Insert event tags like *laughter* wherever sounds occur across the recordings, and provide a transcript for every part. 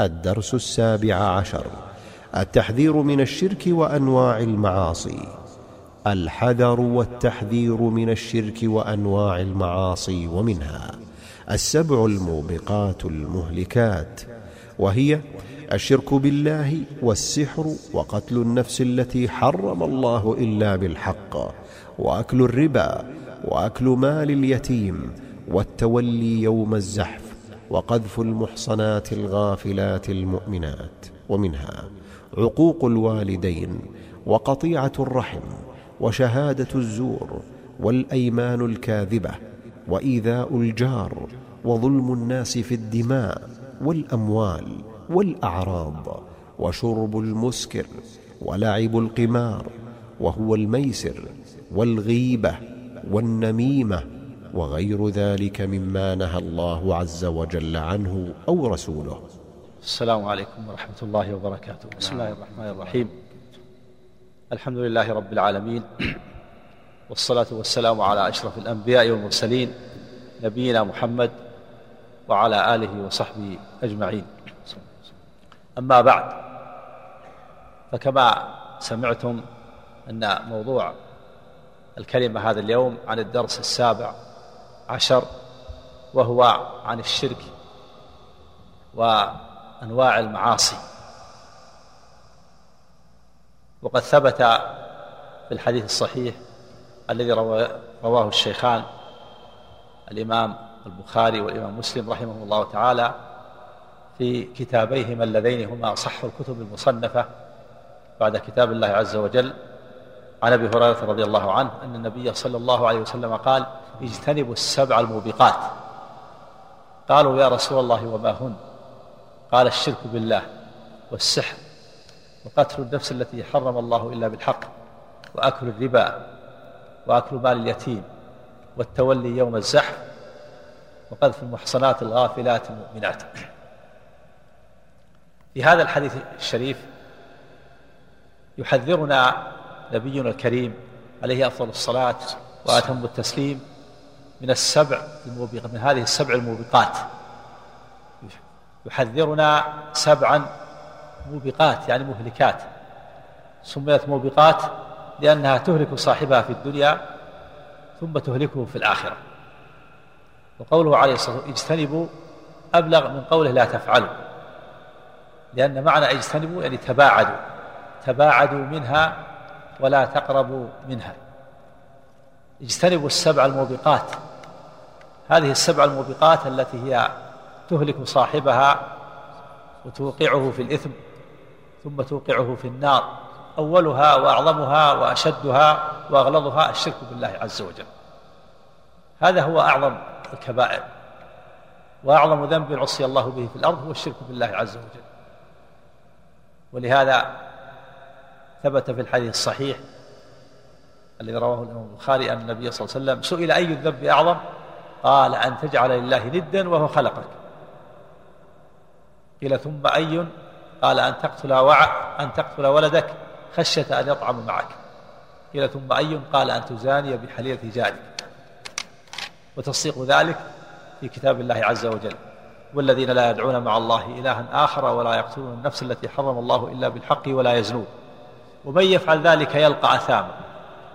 الدرس السابع عشر. التحذير من الشرك وأنواع المعاصي. الحذر والتحذير من الشرك وأنواع المعاصي ومنها السبع الموبقات المهلكات وهي الشرك بالله والسحر وقتل النفس التي حرم الله إلا بالحق وأكل الربا وأكل مال اليتيم والتولي يوم الزحف وقذف المحصنات الغافلات المؤمنات ومنها عقوق الوالدين وقطيعة الرحم وشهادة الزور والأيمان الكاذبة وإيذاء الجار وظلم الناس في الدماء والأموال والأعراض وشرب المسكر ولعب القمار وهو الميسر والغيبة والنميمة وغير ذلك مما نهى الله عز وجل عنه أو رسوله. السلام عليكم ورحمة الله وبركاته. بسم الله الرحمن الرحيم. الحمد لله رب العالمين والصلاة والسلام على أشرف الأنبياء والمرسلين نبينا محمد وعلى آله وصحبه أجمعين. أما بعد فكما سمعتم أن موضوع الكلمة هذا اليوم عن الدرس السابع عشر وهو عن الشرك وأنواع المعاصي. وقد ثبت في الحديث الصحيح الذي رواه الشيخان الإمام البخاري والإمام مسلم رحمه الله تعالى في كتابيهما اللذين هما اصح الكتب المصنفة بعد كتاب الله عز وجل عن أبي هريرة رضي الله عنه أن النبي صلى الله عليه وسلم قال اجتنبوا السبع الموبقات قالوا يا رسول الله وما هن? قال الشرك بالله والسحر وقتل النفس التي حرم الله إلا بالحق وأكل الربا وأكل مال اليتيم والتولي يوم الزحف وقذف المحصنات الغافلات المؤمنات في هذا الحديث الشريف يحذرنا نبينا الكريم عليه أفضل الصلاة وأتم التسليم من السبع الموبقات من هذه السبع الموبقات. يحذرنا سبعا موبقات يعني مهلكات. سميت موبقات لأنها تهلك صاحبها في الدنيا ثم تهلكه في الآخرة. وقوله عليه الصلاة والسلام اجتنبوا أبلغ من قوله لا تفعلوا. لأن معنى اجتنبوا يعني تباعدوا تباعدوا منها ولا تقربوا منها. اجتنبوا السبع الموبقات. هذه السبع الموبقات التي هي تهلك صاحبها وتوقعه في الإثم ثم توقعه في النار. أولها وأعظمها وأشدها وأغلظها الشرك بالله عز وجل. هذا هو أعظم الكبائر. وأعظم ذنب عصي الله به في الأرض هو الشرك بالله عز وجل. ولهذا ثبت في الحديث الصحيح الذي رواه الإمام البخاري أن النبي صلى الله عليه وسلم سئل أي الذنب أعظم؟ قال أن تجعل لله ندا وهو خلقك. قيل ثم أي؟ قال أن تقتل وع أن تقتل ولدك خشية أن يطعم معك. قيل ثم أي؟ قال أن تزاني بحليلة جارك. وتصديق ذلك في كتاب الله عز وجل. والذين لا يدعون مع الله إلها آخر ولا يقتلون النفس التي حرم الله إلا بالحق ولا يزنون. ومن يفعل ذلك يلقى أثاما.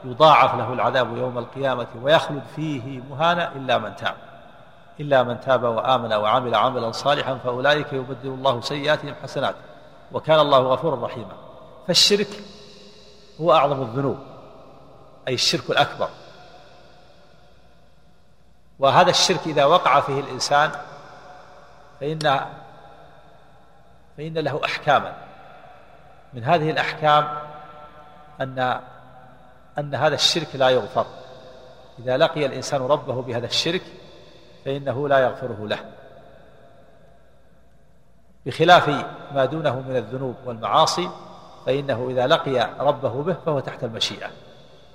يضاعف له العذاب يوم القيامة ويخلد فيه مهانا إلا من تاب. إلا من تاب وآمن وعمل عملا صالحا فأولئك يبدل الله سيئاتهم حسنات وكان الله غفورا رحيما. فالشرك هو أعظم الذنوب أي الشرك الأكبر. وهذا الشرك إذا وقع فيه الإنسان فإن فإن له أحكاما. من هذه الأحكام أن أن هذا الشرك لا يغفر. إذا لقي الإنسان ربه بهذا الشرك فإنه لا يغفره له. بخلاف ما دونه من الذنوب والمعاصي فإنه إذا لقي ربه به فهو تحت المشيئة.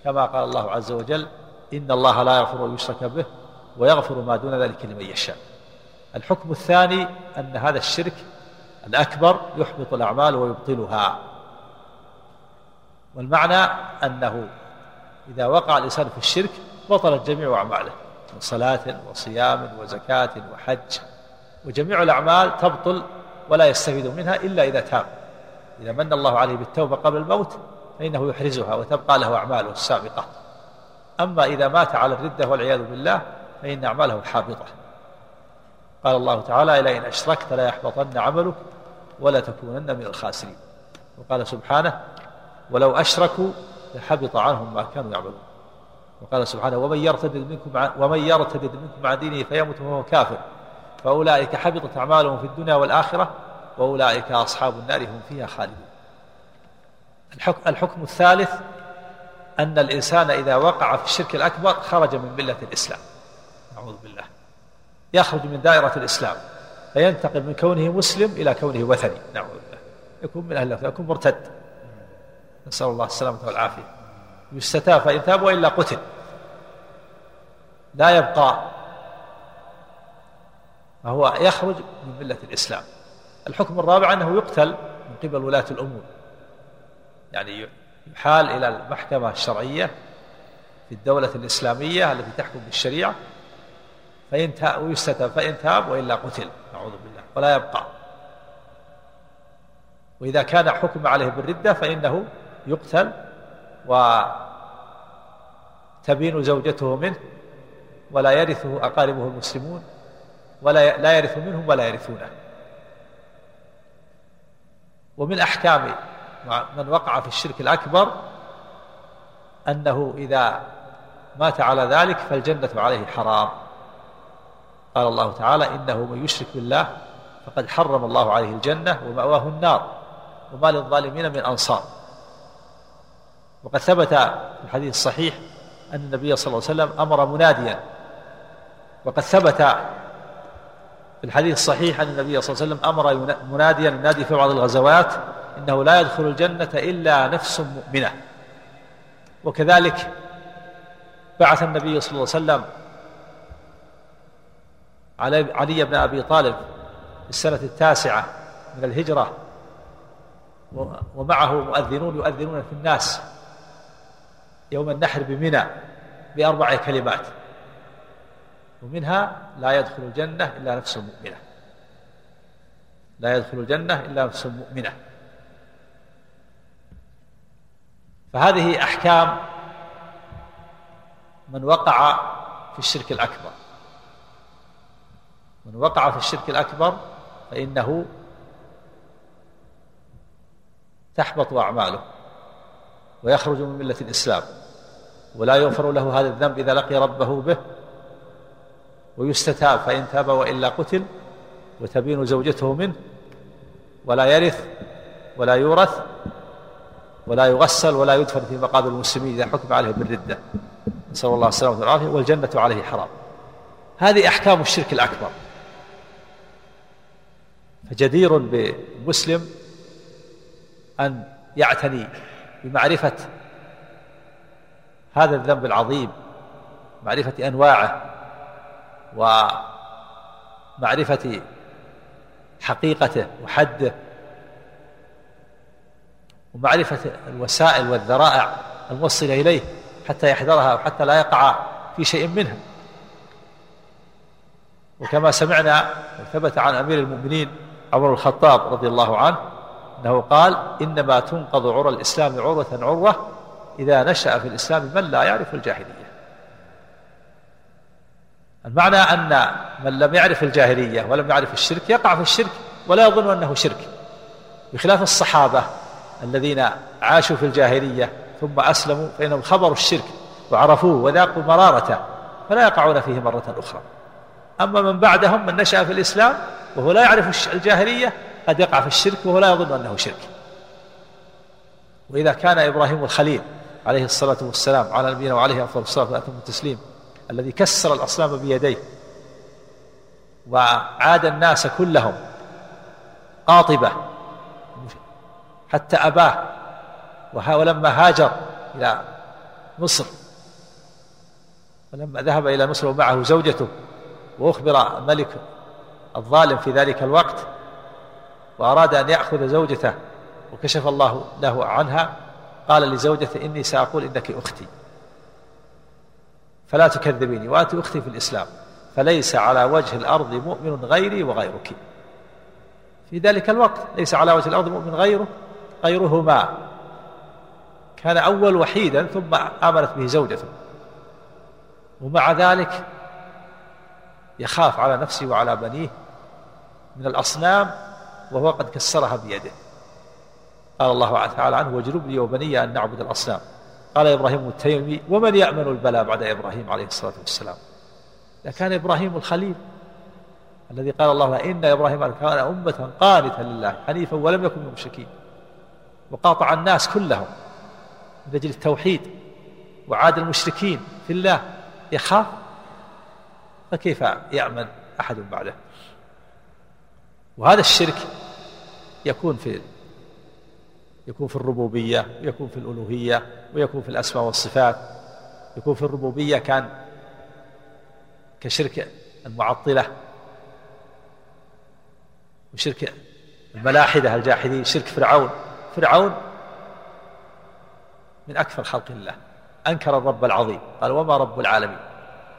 كما قال الله عز وجل إن الله لا يغفر أن يشرك به ويغفر ما دون ذلك لمن يشاء. الحكم الثاني أن هذا الشرك الأكبر يحبط الأعمال ويبطلها. والمعنى أنه إذا وقع الإنسان في الشرك بطلت جميع أعماله من صلاة وصيام وزكاة وحج. وجميع الأعمال تبطل ولا يستفيد منها إلا إذا تاب. إذا من الله عليه بالتوبة قبل الموت فإنه يحرزها وتبقى له أعماله السابقة. أما إذا مات على الردة والعياذ بالله فإن أعماله حابطة. قال الله تعالى لئن أشركت لا يحبطن عملك ولا تكونن من الخاسرين. وقال سبحانه ولو أشركوا لحبط عنهم ما كانوا يعملون. وقال سبحانه ومن يرتد منكم ومن يرتد منكم عن دينه فيمت وهو كافر. فأولئك حبطت أعمالهم في الدنيا والآخرة وأولئك أصحاب النار هم فيها خالدون. الحكم, الحكم الثالث أن الإنسان إذا وقع في الشرك الأكبر خرج من ملة الإسلام. نعوذ بالله. يخرج من دائرة الإسلام فينتقل من كونه مسلم إلى كونه وثني. نعوذ بالله. يكون من أهل يكون مرتد. نسأل الله السلامة والعافية. يستتاب فإن تاب وإلا قتل. لا يبقى. فهو يخرج من ملة الإسلام. الحكم الرابع أنه يقتل من قبل ولاة الأمور. يعني يحال إلى المحكمة الشرعية في الدولة الإسلامية التي تحكم بالشريعة. فإن تاب ويستتاب فإن تاب وإلا قتل. نعوذ بالله. ولا يبقى. وإذا كان حكم عليه بالردة فإنه يقتل وتبين زوجته منه ولا يرثه أقاربه المسلمون ولا لا يرث منهم ولا يرثونه. ومن أحكام من وقع في الشرك الأكبر أنه إذا مات على ذلك فالجنة عليه حرام. قال الله تعالى إنه من يشرك بالله فقد حرم الله عليه الجنة ومأواه النار وما للظالمين من أنصار. وقد ثبت في الحديث الصحيح أن النبي صلى الله عليه وسلم أمر مناديا. وقد ثبت في الحديث الصحيح أن النبي صلى الله عليه وسلم أمر مناديا ينادي في بعض الغزوات إنه لا يدخل الجنة إلا نفس مؤمنة. وكذلك بعث النبي صلى الله عليه وسلم علي, علي بن أبي طالب في السنة التاسعة من الهجرة ومعه مؤذنون يؤذنون في الناس. يوم النحر بمنى بأربع كلمات ومنها لا يدخل الجنة إلا نفس مؤمنة. لا يدخل الجنة إلا نفس مؤمنة. فهذه أحكام من وقع في الشرك الأكبر. من وقع في الشرك الأكبر فإنه تحبط أعماله. ويخرج من ملة الإسلام ولا يغفر له هذا الذنب إذا لقي ربه به. ويستتاب فإن تاب وإلا قتل وتبين زوجته منه. ولا يرث ولا يورث ولا يغسل ولا يدفن في مقابر المسلمين إذا حكم عليه بالردة. نسأل الله السلامة والعافية والجنة عليه حرام. هذه أحكام الشرك الأكبر. فجدير بمسلم أن يعتني بمعرفة هذا الذنب العظيم معرفة أنواعه ومعرفة حقيقته وحده ومعرفة الوسائل والذرائع الموصلة إليه حتى يحذرها وحتى لا يقع في شيء منها وكما سمعنا ثبت عن أمير المؤمنين عمر الخطاب رضي الله عنه أنه قال إنما تنقض عرى الإسلام عروة عروة إذا نشأ في الإسلام من لا يعرف الجاهلية. المعنى أن من لم يعرف الجاهلية ولم يعرف الشرك يقع في الشرك ولا يظن أنه شرك بخلاف الصحابة الذين عاشوا في الجاهلية ثم أسلموا فإنهم خبروا الشرك وعرفوه وذاقوا مرارته فلا يقعون فيه مرة أخرى. أما من بعدهم من نشأ في الإسلام وهو لا يعرف الجاهلية قد يقع في الشرك وهو لا يظن أنه شرك. وإذا كان إبراهيم الخليل عليه الصلاة والسلام على نبينا وعليه أفضل الصلاة والتسليم الذي كسر الأصنام بيديه وعاد الناس كلهم قاطبة حتى أباه ولما هاجر إلى مصر ولما ذهب إلى مصر ومعه زوجته وأخبر الملك الظالم في ذلك الوقت وأراد أن يأخذ زوجته وكشف الله له عنها قال لزوجته إني سأقول إنك أختي. فلا تكذبيني وأنت أختي في الإسلام فليس على وجه الأرض مؤمن غيري وغيرك. في ذلك الوقت ليس على وجه الأرض مؤمن غيره غيرهما. كان أول وحيدا ثم آمنت به زوجته. ومع ذلك يخاف على نفسه وعلى بنيه من الأصنام وهو قد كسرها بيده. قال الله تعالى عنه واجنبني وبني أن نعبد الأصنام. قال إبراهيم التيمي ومن يأمن البلاء بعد إبراهيم عليه الصلاة والسلام؟ لكان إبراهيم الخليل الذي قال الله له إن إبراهيم كان أمة قانتا لله حنيفا ولم يكن من المشركين. وقاطع الناس كلهم من أجل التوحيد وعاد المشركين في الله. يخاف؟ فكيف يأمن أحد بعده؟ وهذا الشرك يكون في يكون في الربوبية ويكون في الألوهية ويكون في الأسماء والصفات. يكون في الربوبية كان كشرك المعطلة وشرك الملاحدة الجاحدين شرك فرعون. فرعون من أكثر خلق الله أنكر الرب العظيم. قال وما رب العالمين.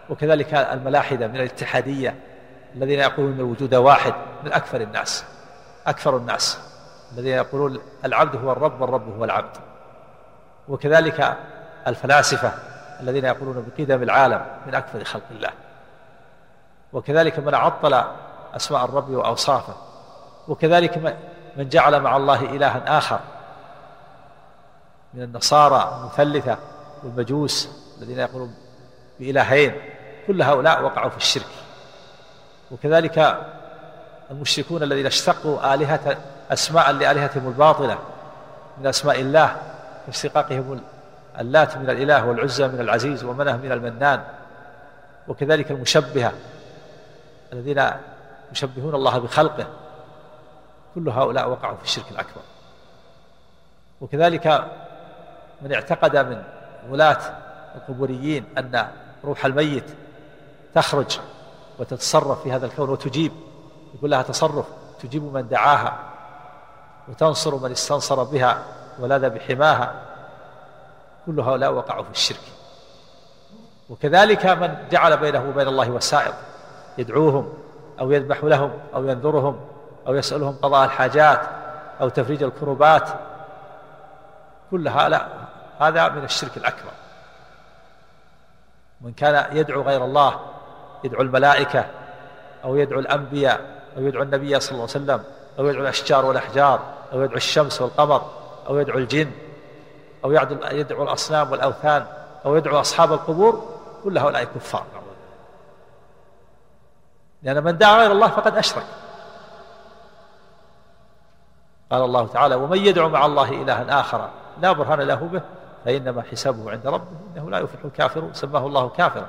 وكذلك الملاحدة من الاتحادية الذين يقولون إن الوجود واحد من أكثر الناس أكثر الناس. الذين يقولون العبد هو الرب والرب هو العبد. وكذلك الفلاسفة الذين يقولون بقدم العالم من أكثر خلق الله. وكذلك من عطل أسماء الرب وأوصافه. وكذلك من جعل مع الله إلها آخر. من النصارى المثلثة والمجوس الذين يقولون بإلهين. كل هؤلاء وقعوا في الشرك. وكذلك المشركون الذين اشتقوا آلهة أسماء لآلهتهم الباطلة من أسماء الله اشتقاقهم اللات من الإله والعزى من العزيز ومنه من المنان. وكذلك المشبهة الذين يشبهون الله بخلقه. كل هؤلاء وقعوا في الشرك الأكبر. وكذلك من اعتقد من ولاة القبوريين أن روح الميت تخرج وتتصرف في هذا الكون وتجيب. يقول لها تصرف تجيب من دعاها وتنصر من استنصر بها ولاذ بحماها. كل هؤلاء وقعوا في الشرك. وكذلك من جعل بينه وبين الله وسائط يدعوهم أو يذبح لهم أو ينذرهم أو يسألهم قضاء الحاجات أو تفريج الكربات. كل هذا هذا من الشرك الأكبر. من كان يدعو غير الله يدعو الملائكة أو يدعو الأنبياء أو يدعو النبي صلى الله عليه وسلم أو يدعو الأشجار والأحجار أو يدعو الشمس والقمر أو يدعو الجن أو يدعو الأصنام والأوثان أو يدعو أصحاب القبور كل هؤلاء كفار. لأن من دعا غير الله فقد أشرك. قال الله تعالى ومن يدعو مع الله إلها آخر لا برهان له به فإنما حسابه عند ربه إنه لا يفلح الكافر سماه الله كافرا.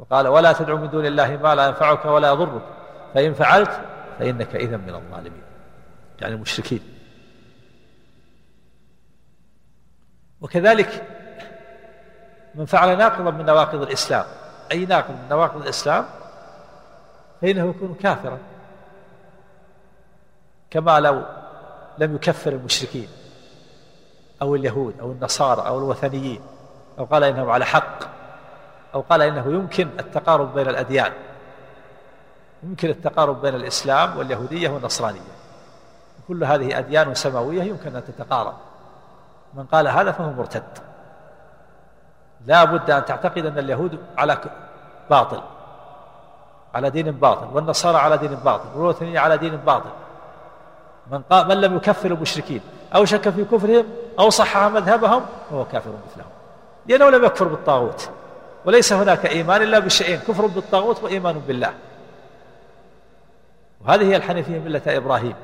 وقال ولا تدعو من دون الله ما لا ينفعك ولا يضرك. فإن فعلت فإنك إذا من الظالمين. يعني المشركين. وكذلك من فعل ناقضا من نواقض الإسلام. أي ناقض من نواقض الإسلام؟ فإنه يكون كافرا. كما لو لم يكفر المشركين أو اليهود أو النصارى أو الوثنيين. أو قال إنهم على حق. أو قال إنه يمكن التقارب بين الأديان. يمكن التقارب بين الإسلام واليهودية والنصرانية. كل هذه أديان سماوية يمكن أن تتقارب. من قال هذا فهو مرتد. لا بد أن تعتقد أن اليهود على باطل. على دين باطل. والنصارى على دين باطل. والوثنية على دين باطل. من, قال من لم يكفر المشركين. أو شك في كفرهم أو صحح مذهبهم فهو كافر مثلهم. لأنه لم يكفر بالطاغوت. وليس هناك إيمان إلا بشيئين كفر بالطاغوت وإيمان بالله. وهذه هي الحنيفية ملة إبراهيم.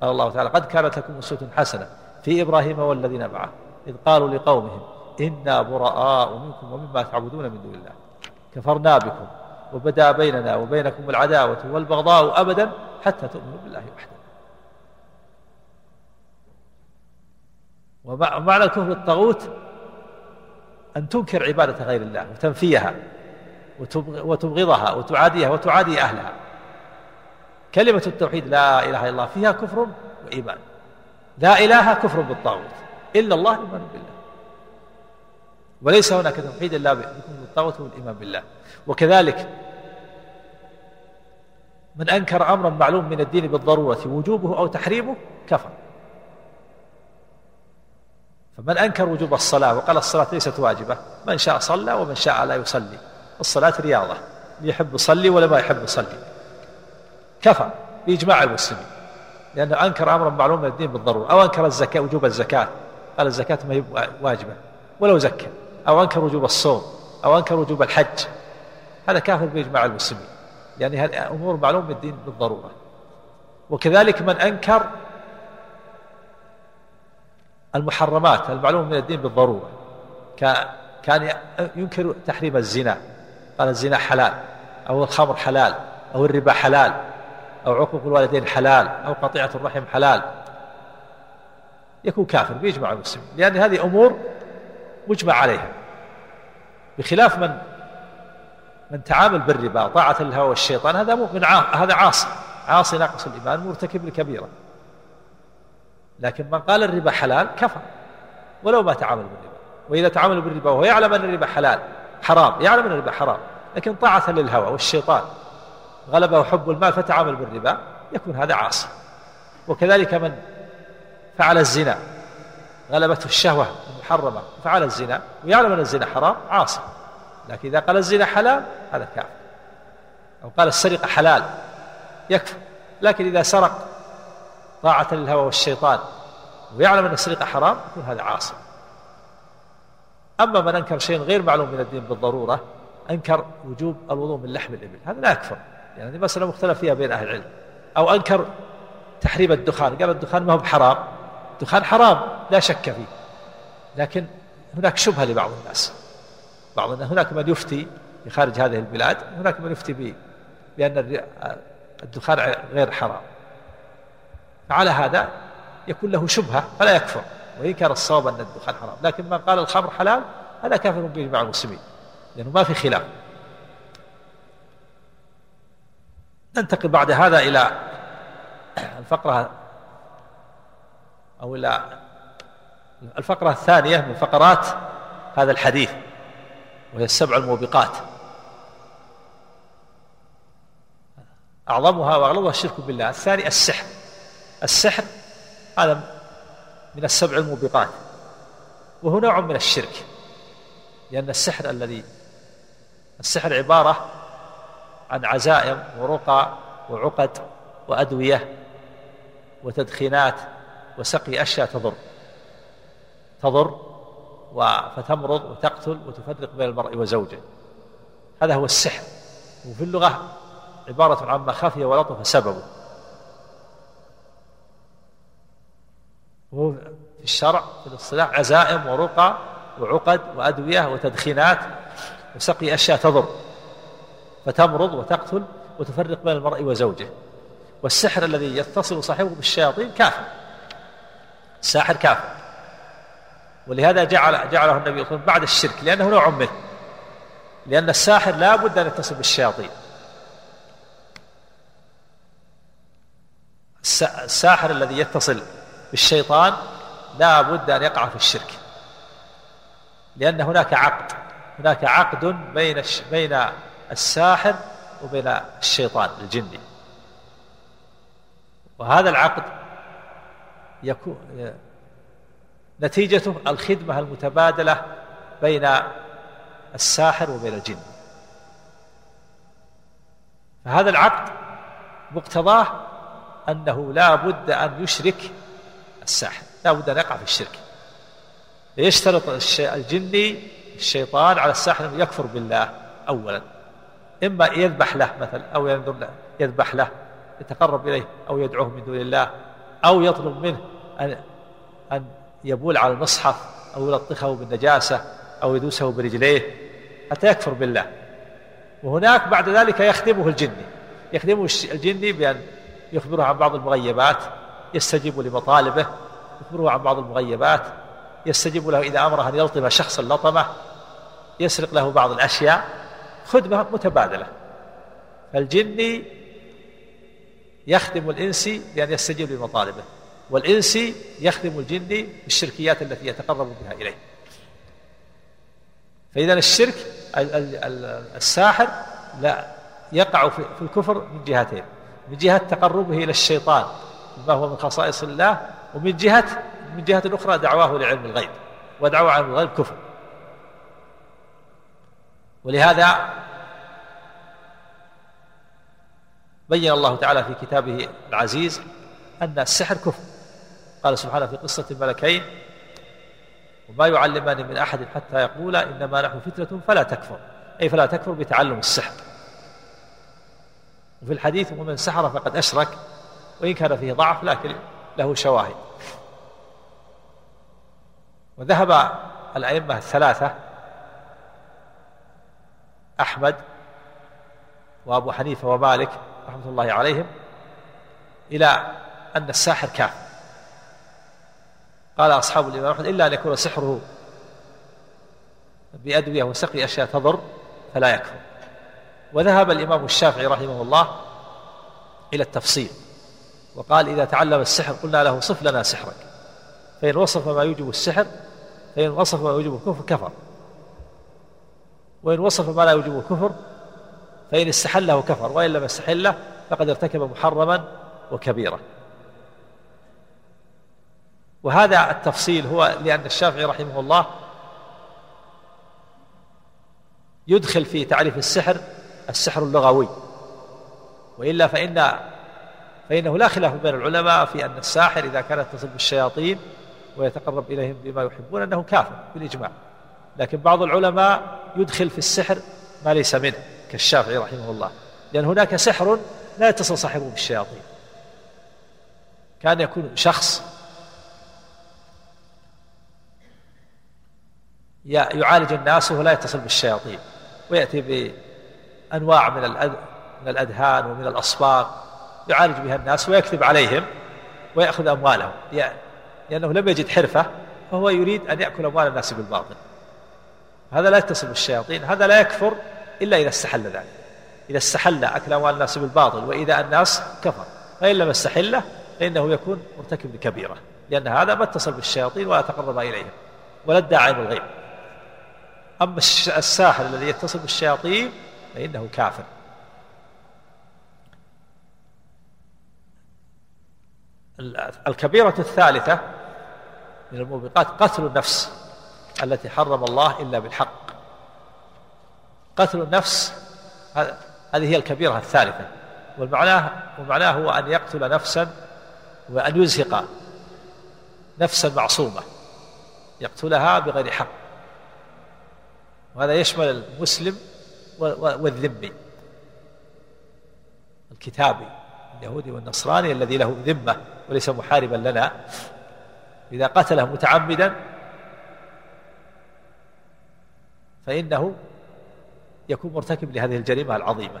قال الله تعالى قد كانت لكم أسوة حسنة في إبراهيم والذين معه إذ قالوا لقومهم إنا براء منكم ومما تعبدون من دون الله. كفرنا بكم وبدا بيننا وبينكم العداوة والبغضاء أبدا حتى تؤمنوا بالله وحده. ومعنى الكفر الطاغوت أن تنكر عبادة غير الله وتنفيها وتبغضها وتعاديها وتعادي أهلها. كلمة التوحيد لا إله إلا الله فيها كفر وإيمان. لا إله كفر بالطاغوت. إلا الله إيمان بالله. وليس هناك توحيد إلا بكفر بالطاغوت والإيمان بالله. وكذلك من أنكر أمرا معلوم من الدين بالضرورة وجوبه أو تحريمه كفر. فمن أنكر وجوب الصلاة وقال الصلاة ليست واجبة من شاء صلى ومن شاء لا يصلي. الصلاة رياضة يحب يصلي ولا ما يحب يصلي. كفر بإجماع المسلمين لأنه أنكر أمرا معلوم من الدين بالضرورة. أو أنكر الزكاة وجوب الزكاة قال الزكاة ما هي واجبة. ولو زكى أو أنكر وجوب الصوم أو أنكر وجوب الحج هذا كافر بإجماع المسلمين. يعني هذه أمور معلوم من الدين بالضرورة. وكذلك من أنكر المحرمات المعلومة من الدين بالضرورة. كان ينكر تحريم الزنا. قال الزنا حلال أو الخمر حلال أو الربا حلال أو عقوق الوالدين حلال أو قطيعة الرحم حلال. يكون كافر بإجماع المسلمين لأن هذه أمور مجمع عليها. بخلاف من من تعامل بالربا طاعة للهوى والشيطان هذا مؤمن هذا عاصي. عاصي ناقص الإيمان مرتكب لكبيرة. لكن من قال الربا حلال كفر. ولو ما تعامل بالربا. وإذا تعامل بالربا وهو يعلم أن الربا حلال حرام يعلم أن الربا حرام لكن طاعة للهوى والشيطان غلبه حب المال فتعامل بالربا يكون هذا عاصي. وكذلك من فعل الزنا غلبته الشهوة المحرمة فعل الزنا ويعلم أن الزنا حرام عاصي. لكن إذا قال الزنا حلال هذا كافر. أو قال السرقة حلال يكفر. لكن إذا سرق طاعة للهوى والشيطان ويعلم أن السرقة حرام يكون هذا عاصي أما من أنكر شيء غير معلوم من الدين بالضرورة أنكر وجوب الوضوء من لحم الإبل. هذا لا يكفر يعني هذه مسألة مختلف فيها بين أهل العلم. أو أنكر تحريم الدخان قال الدخان ما هو بحرام الدخان حرام لا شك فيه. لكن هناك شبهة لبعض الناس. بعض هناك من يفتي في خارج هذه البلاد هناك من يفتي بأن الدخان غير حرام. فعلى هذا يكون له شبهة فلا يكفر. وإن كان الصواب أن الدخان حرام. لكن من قال الخمر حلال هذا كافر بإجماع المسلمين لأنه ما في خلاف. ننتقل بعد هذا إلى الفقرة أو إلى الفقرة الثانية من فقرات هذا الحديث وهي السبع الموبقات. أعظمها وأغلظها الشرك بالله الثاني السحر. السحر هذا من السبع الموبقات وهو نوع من الشرك لأن السحر الذي السحر عبارة عن عزائم ورقى وعقد وأدوية وتدخينات وسقي أشياء تضر تضر فتمرض وتقتل وتفرق بين المرء وزوجه. هذا هو السحر وفي اللغة عبارة عما خفي ولطف سببه. وهو في الشرع في الاصطلاح عزائم ورقى وعقد وأدوية وتدخينات وسقي أشياء تضر فتمرض وتقتل وتفرق بين المرء وزوجه. والسحر الذي يتصل صاحبه بالشياطين كافر الساحر كافر. ولهذا جعل جعله النبي صلى الله عليه وسلم بعد الشرك لأنه نوع منه لأن الساحر لا بد أن يتصل بالشياطين. الساحر الذي يتصل بالشيطان لا بد أن يقع في الشرك لأن هناك عقد هناك عقد بين بين الساحر وبين الشيطان الجني. وهذا العقد يكون نتيجته الخدمة المتبادلة بين الساحر وبين الجن فهذا العقد مقتضاه أنه لا بد أن يشرك الساحر. لا بد أن يقع في الشرك. يشترط الجني الشيطان على الساحر أنه يكفر بالله أولا. إما يذبح له مثلا أو ينذر له يذبح له يتقرب إليه أو يدعوه من دون الله أو يطلب منه أن أن يبول على المصحف أو يلطخه بالنجاسة أو يدوسه برجليه حتى يكفر بالله. وهناك بعد ذلك يخدمه الجني. يخدمه الجني بأن يخبره عن بعض المغيبات يستجيب لمطالبه يخبره عن بعض المغيبات يستجيب له إذا أمره أن يلطم شخصا لطمه يسرق له بعض الأشياء خدمة متبادلة. فالجني يخدم الإنسي بأن يستجيب لمطالبه والإنسي يخدم الجني بالشركيات التي يتقرب بها إليه. فإذا الشرك الساحر لا يقع في الكفر من جهتين من جهة تقربه إلى الشيطان ما هو من خصائص الله ومن جهة من جهة أخرى دعواه لعلم الغيب ودعوة علم الغيب كفر. ولهذا بين الله تعالى في كتابه العزيز أن السحر كفر. قال سبحانه في قصة الملكين وما يعلمان من أحد حتى يقولا إنما نحن فتنة فلا تكفر. أي فلا تكفر بتعلم السحر. وفي الحديث ومن سحر فقد أشرك. وإن كان فيه ضعف لكن له شواهد. وذهب الأئمة الثلاثة أحمد وأبو حنيفة ومالك رحمة الله عليهم إلى أن الساحر كافر. قال أصحاب الإمام أحمد إلا أن يكون سحره بأدوية وسقي أشياء تضر فلا يكفر. وذهب الإمام الشافعي رحمه الله إلى التفصيل. وقال إذا تعلم السحر قلنا له صف لنا سحرك. فإن وصف ما يوجب السحر فإن وصف ما يوجب الكفر كفر. وإن وصف ما لا يوجب الكفر فإن استحله كفر وإن لم يستحله فقد ارتكب محرما وكبيرة وهذا التفصيل هو لأن الشافعي رحمه الله يدخل في تعريف السحر السحر اللغوي. وإلا فإن فإنه لا خلاف بين العلماء في أن الساحر إذا كان يتصل بالشياطين ويتقرب إليهم بما يحبون أنه كافر بالإجماع. لكن بعض العلماء يدخل في السحر ما ليس منه كالشافعي رحمه الله. لأن هناك سحر لا يتصل صاحبه بالشياطين. كان يكون شخص يعالج الناس وهو لا يتصل بالشياطين ويأتي بأنواع من الأدهان ومن الأصباغ يعالج بها الناس ويكذب عليهم ويأخذ أموالهم. لأنه لم يجد حرفة فهو يريد أن يأكل أموال الناس بالباطل. هذا لا يتصل بالشياطين هذا لا يكفر إلا إذا استحل ذلك. إذا استحل أكل أموال الناس بالباطل وإذا الناس كفر. فإن لم يستحله فإنه يكون مرتكب لكبيرة لأن هذا ما اتصل بالشياطين ولا تقرب إليهم ولا ادعى الغيب أما الساحر الذي يتصل بالشياطين فإنه كافر. الكبيرة الثالثة من الموبقات قتل النفس التي حرم الله إلا بالحق. قتل النفس هذه هي الكبيرة الثالثة. والمعناه ومعناه هو أن يقتل نفسا وأن يزهق نفسا معصومة. يقتلها بغير حق. وهذا يشمل المسلم والذمي الكتابي. اليهودي والنصراني الذي له ذمة وليس محاربا لنا إذا قتله متعمدا فإنه يكون مرتكب لهذه الجريمة العظيمة.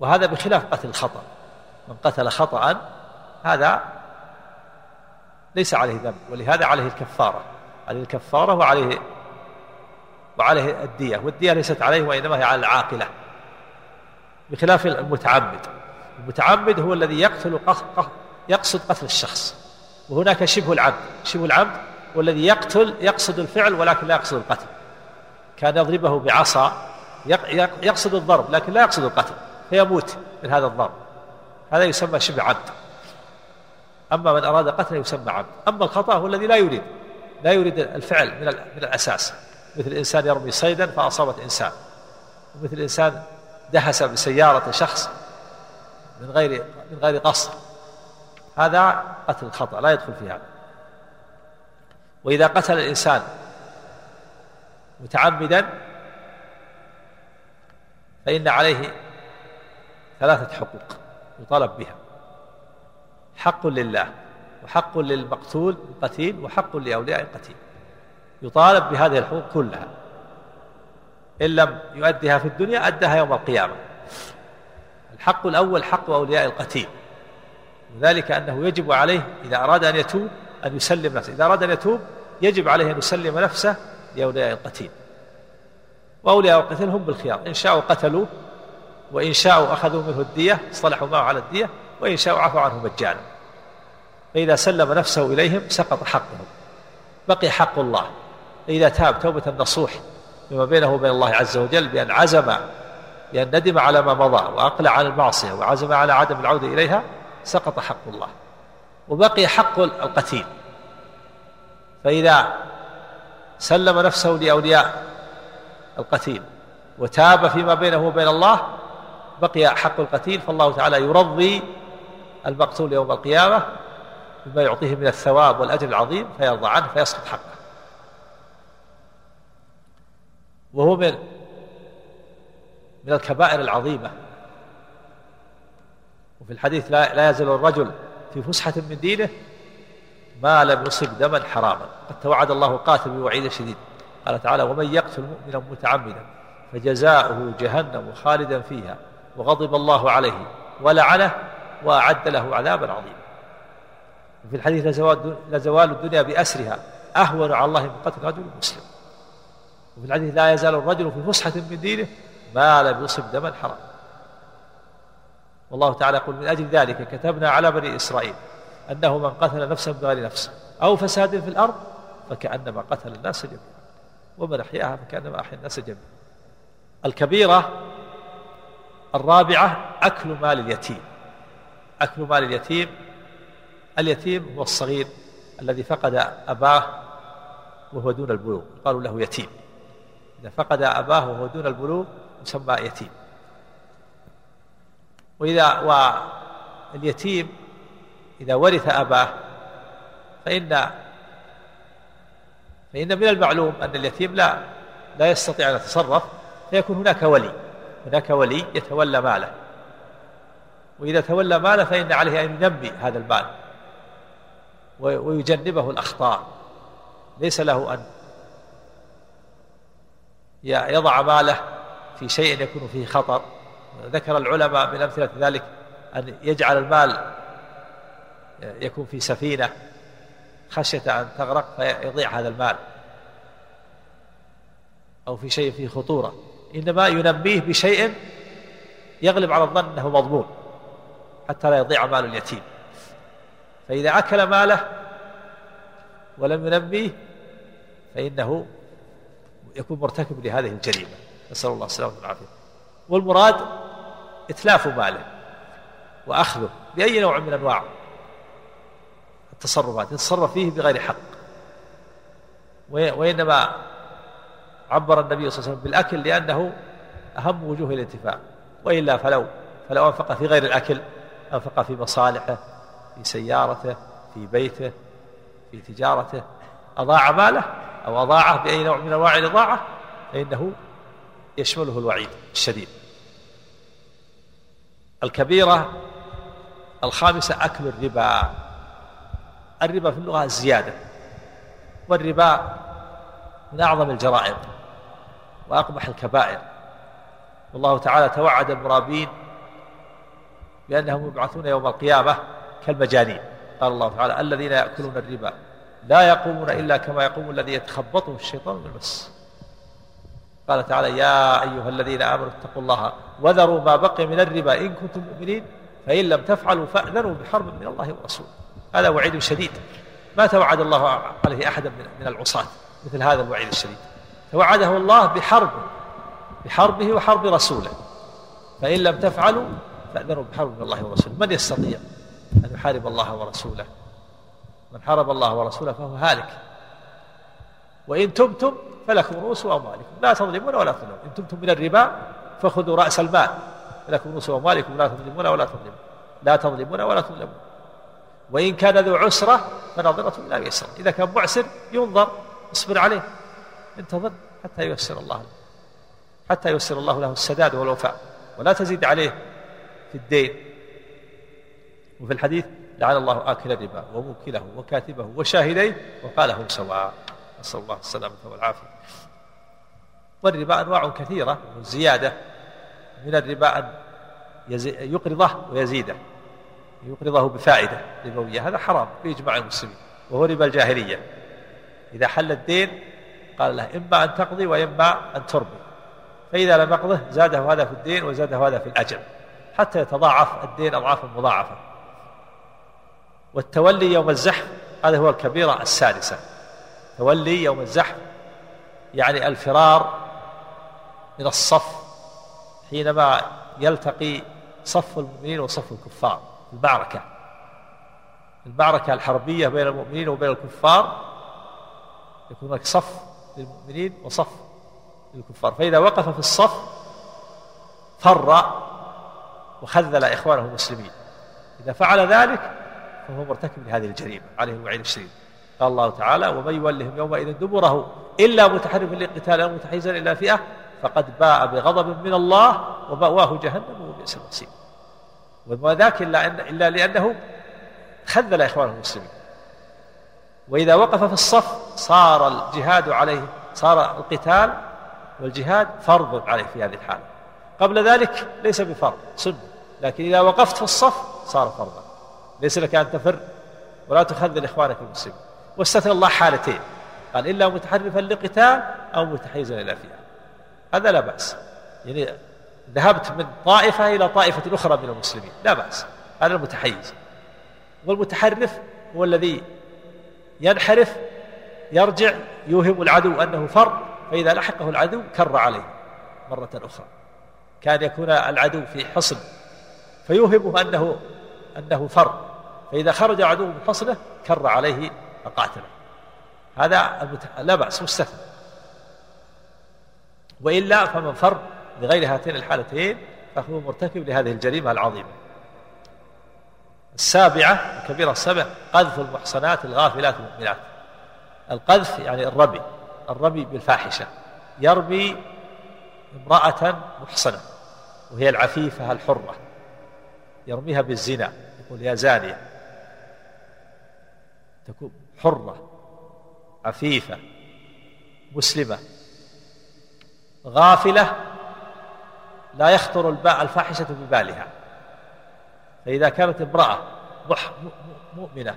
وهذا بخلاف قتل الخطأ من قتل خطأ هذا ليس عليه ذنب ولهذا عليه الكفارة. عليه الكفارة وعليه وعليه الدية والدية ليست عليه وإنما هي على العاقلة بخلاف المتعمد المتعمد هو الذي يقتل يقصد قتل الشخص وهناك شبه العبد. شبه العبد والذي يقتل يقصد الفعل ولكن لا يقصد القتل. كان يضربه بعصا يقصد الضرب لكن لا يقصد القتل فيموت من هذا الضرب. هذا يسمى شبه عبد. أما من أراد قتله يسمى عبد. أما الخطأ هو الذي لا يريد لا يريد الفعل من, من الأساس. مثل إنسان يرمي صيدا فأصابت إنسان. ومثل إنسان دهس بسيارة شخص من غير من غير قصد هذا قتل الخطأ لا يدخل في هذا. وإذا قتل الإنسان متعمدا فإن عليه ثلاثة حقوق يطالب بها. حق لله وحق للمقتول القتيل وحق لأولياء القتيل. يطالب بهذه الحقوق كلها. إن لم يؤدها في الدنيا أدها يوم القيامة. الحق الأول حق أولياء القتيل. وذلك أنه يجب عليه إذا أراد أن يتوب أن يسلم نفسه. إذا أراد أن يتوب يجب عليه أن يسلم نفسه لأولياء القتيل. وأولياء القتيل هم بالخيار. إن شاءوا قتلوه وإن شاءوا أخذوا منه الدية اصطلحوا معه على الدية وإن شاءوا عفوا عنه مجانا. فإذا سلم نفسه إليهم سقط حقه بقي حق الله. فإذا تاب توبة نصوح فيما بينه وبين الله عز وجل بأن عزم بأن ندم على ما مضى وأقلع عن المعصية وعزم على عدم العودة إليها سقط حق الله. وبقي حق القتيل. فإذا سلم نفسه لأولياء القتيل وتاب فيما بينه وبين الله بقي حق القتيل فالله تعالى يرضي المقتول يوم القيامة بما يعطيه من الثواب والأجر العظيم فيرضى عنه فيسقط حقه. وهو من من الكبائر العظيمة. وفي الحديث لا, لا يزال الرجل في فسحة من دينه ما لم يصب دما حراما. قد توعد الله قاتل بوعيد شديد. قال تعالى ومن يقتل مؤمنا متعمدا فجزاؤه جهنم خالدا فيها وغضب الله عليه ولعنه وأعد له عذابا عظيما. وفي الحديث لزوال الدنيا بأسرها أهون على الله من قتل رجل مسلم. وفي الحديث لا يزال الرجل في فسحة من دينه ما لم يصب دما حرام. والله تعالى يقول من أجل ذلك كتبنا على بني إسرائيل أنه من قتل نفسا بغير نفس أو فساد في الأرض فكأنما قتل الناس جميعا ومن أحياها فكأنما أحيا الناس جميعا. الكبيرة الرابعة أكل مال اليتيم. أكل مال اليتيم اليتيم هو الصغير الذي فقد أباه وهو دون البلوغ. قالوا له يتيم. إذا فقد أباه وهو دون البلوغ يسمى يتيم. وإذا واليتيم إذا ورث أباه فإن فإن من المعلوم أن اليتيم لا لا يستطيع أن يتصرف فيكون هناك ولي هناك ولي يتولى ماله. وإذا تولى ماله فإن عليه أن ينمي هذا المال ويجنبه الأخطاء. ليس له أن يضع ماله في شيء يكون فيه خطر. ذكر العلماء من أمثلة ذلك أن يجعل المال يكون في سفينة خشية أن تغرق فيضيع هذا المال. أو في شيء فيه خطورة. إنما ينميه بشيء يغلب على الظن أنه مضمون حتى لا يضيع مال اليتيم. فإذا أكل ماله ولم ينميه فإنه يكون مرتكب لهذه الجريمة. نسأل الله السلامة والعافية. والمراد إتلاف ماله وأخذه بأي نوع من أنواع التصرفات. يتصرف فيه بغير حق. وإنما عبر النبي صلى الله عليه وسلم بالأكل لأنه أهم وجوه الانتفاع. وإلا فلو فلو أنفق في غير الأكل أنفق في مصالحه في سيارته في بيته في تجارته أضاع ماله أو أضاعه بأي نوع من أنواع الإضاعة فإنه يشمله الوعيد الشديد. الكبيرة الخامسة أكل الربا. الربا في اللغة الزيادة والربا من أعظم الجرائم وأقبح الكبائر. والله تعالى توعد المرابين بأنهم يبعثون يوم القيامة كالمجانين. قال الله تعالى الذين يأكلون الربا لا يقومون إلا كما يقوم الذي يتخبطه الشيطان من المس قال تعالى يا أيها الذين آمنوا اتقوا الله وذروا ما بقي من الربا إن كنتم مؤمنين فإن لم تفعلوا فأذنوا بحرب من الله ورسوله. هذا وعيد شديد. ما توعد الله عليه أحدا من العصاة مثل هذا الوعيد الشديد. توعده الله بحرب بحربه وحرب رسوله. فإن لم تفعلوا فأذنوا بحرب من الله ورسوله. من يستطيع أن يحارب الله ورسوله؟ من حارب الله ورسوله فهو هالك. وإن تبتم فلكم رؤوس أموالكم. لا تظلمون ولا تظلمون. إن تبتم من الربا فخذوا رأس المال. فلكم رؤوس أموالكم. لا تظلمون ولا تظلمون. لا تظلمون ولا تظلمون. وإن كان ذو عسرة فنظرة إلى ميسرة إذا كان معسر ينظر اصبر عليه. انتظر حتى ييسر الله له. حتى ييسر الله له السداد والوفاء. ولا تزيد عليه في الدين. وفي الحديث لعن الله آكل الربا وموكله وكاتبه وشاهديه وقالهم سواء. نسأل الله السلامة والعافية. والربا أنواع كثيرة زيادة من الربا أن يقرضه ويزيده. يقرضه بفائدة ربوية. هذا حرام بإجماع المسلمين. وهو ربا الجاهلية. إذا حل الدين قال له إما أن تقضي وإما أن تربي. فإذا لم يقضه زاده هذا في الدين وزاده هذا في الأجل. حتى يتضاعف الدين أضعافا مضاعفة والتولي يوم الزحف هذا هو الكبيرة السادسة. تولي يوم الزحف يعني الفرار من الصف حينما يلتقي صف المؤمنين وصف الكفار المعركة المعركة الحربية بين المؤمنين وبين الكفار يكون هناك صف للمؤمنين وصف للكفار. فإذا وقف في الصف فر وخذل إخوانه المسلمين. إذا فعل ذلك فهو مرتكب لهذه الجريمة عليه الوعيد الشديد قال الله تعالى ومن يولهم يومئذ دبره إلا متحرف للقتال أو متحيزا إلى فئة فقد باء بغضب من الله ومأواه جهنم وبئس المصير. وما ذاك إلا, إن إلا لأنه خذل إخوانه المسلمين. وإذا وقف في الصف صار الجهاد عليه صار القتال والجهاد فرض عليه في هذه الحالة. قبل ذلك ليس بفرض سنة. لكن إذا وقفت في الصف صار فرضا. ليس لك أن تفر ولا تخذل إخوانك المسلمين. واستثنى الله حالتين. قال إلا متحرفا لقتال أو متحيزا إلى فئة هذا لا بأس. يعني ذهبت من طائفة إلى طائفة أخرى من المسلمين. لا بأس. هذا المتحيز. والمتحرف هو الذي ينحرف يرجع يوهم العدو أنه فر فإذا لحقه العدو كر عليه مرة أخرى. كان يكون العدو في حصن فيوهمه أنه أنه فر. فإذا خرج عدو من حصنه كر عليه فقاتله هذا لا بأس مستثنى وإلا فمن فر لغير هاتين الحالتين فهو مرتكب لهذه الجريمة العظيمة. السابعة الكبيرة السابعة قذف المحصنات الغافلات المؤمنات. القذف يعني الرمي الرمي بالفاحشة. يرمي امرأة محصنة وهي العفيفة الحرة. يرميها بالزنا يقول يا زانية. تكون حرة عفيفة مسلمة غافلة لا يخطر الباء الفاحشة ببالها فإذا كانت امرأة مؤمنة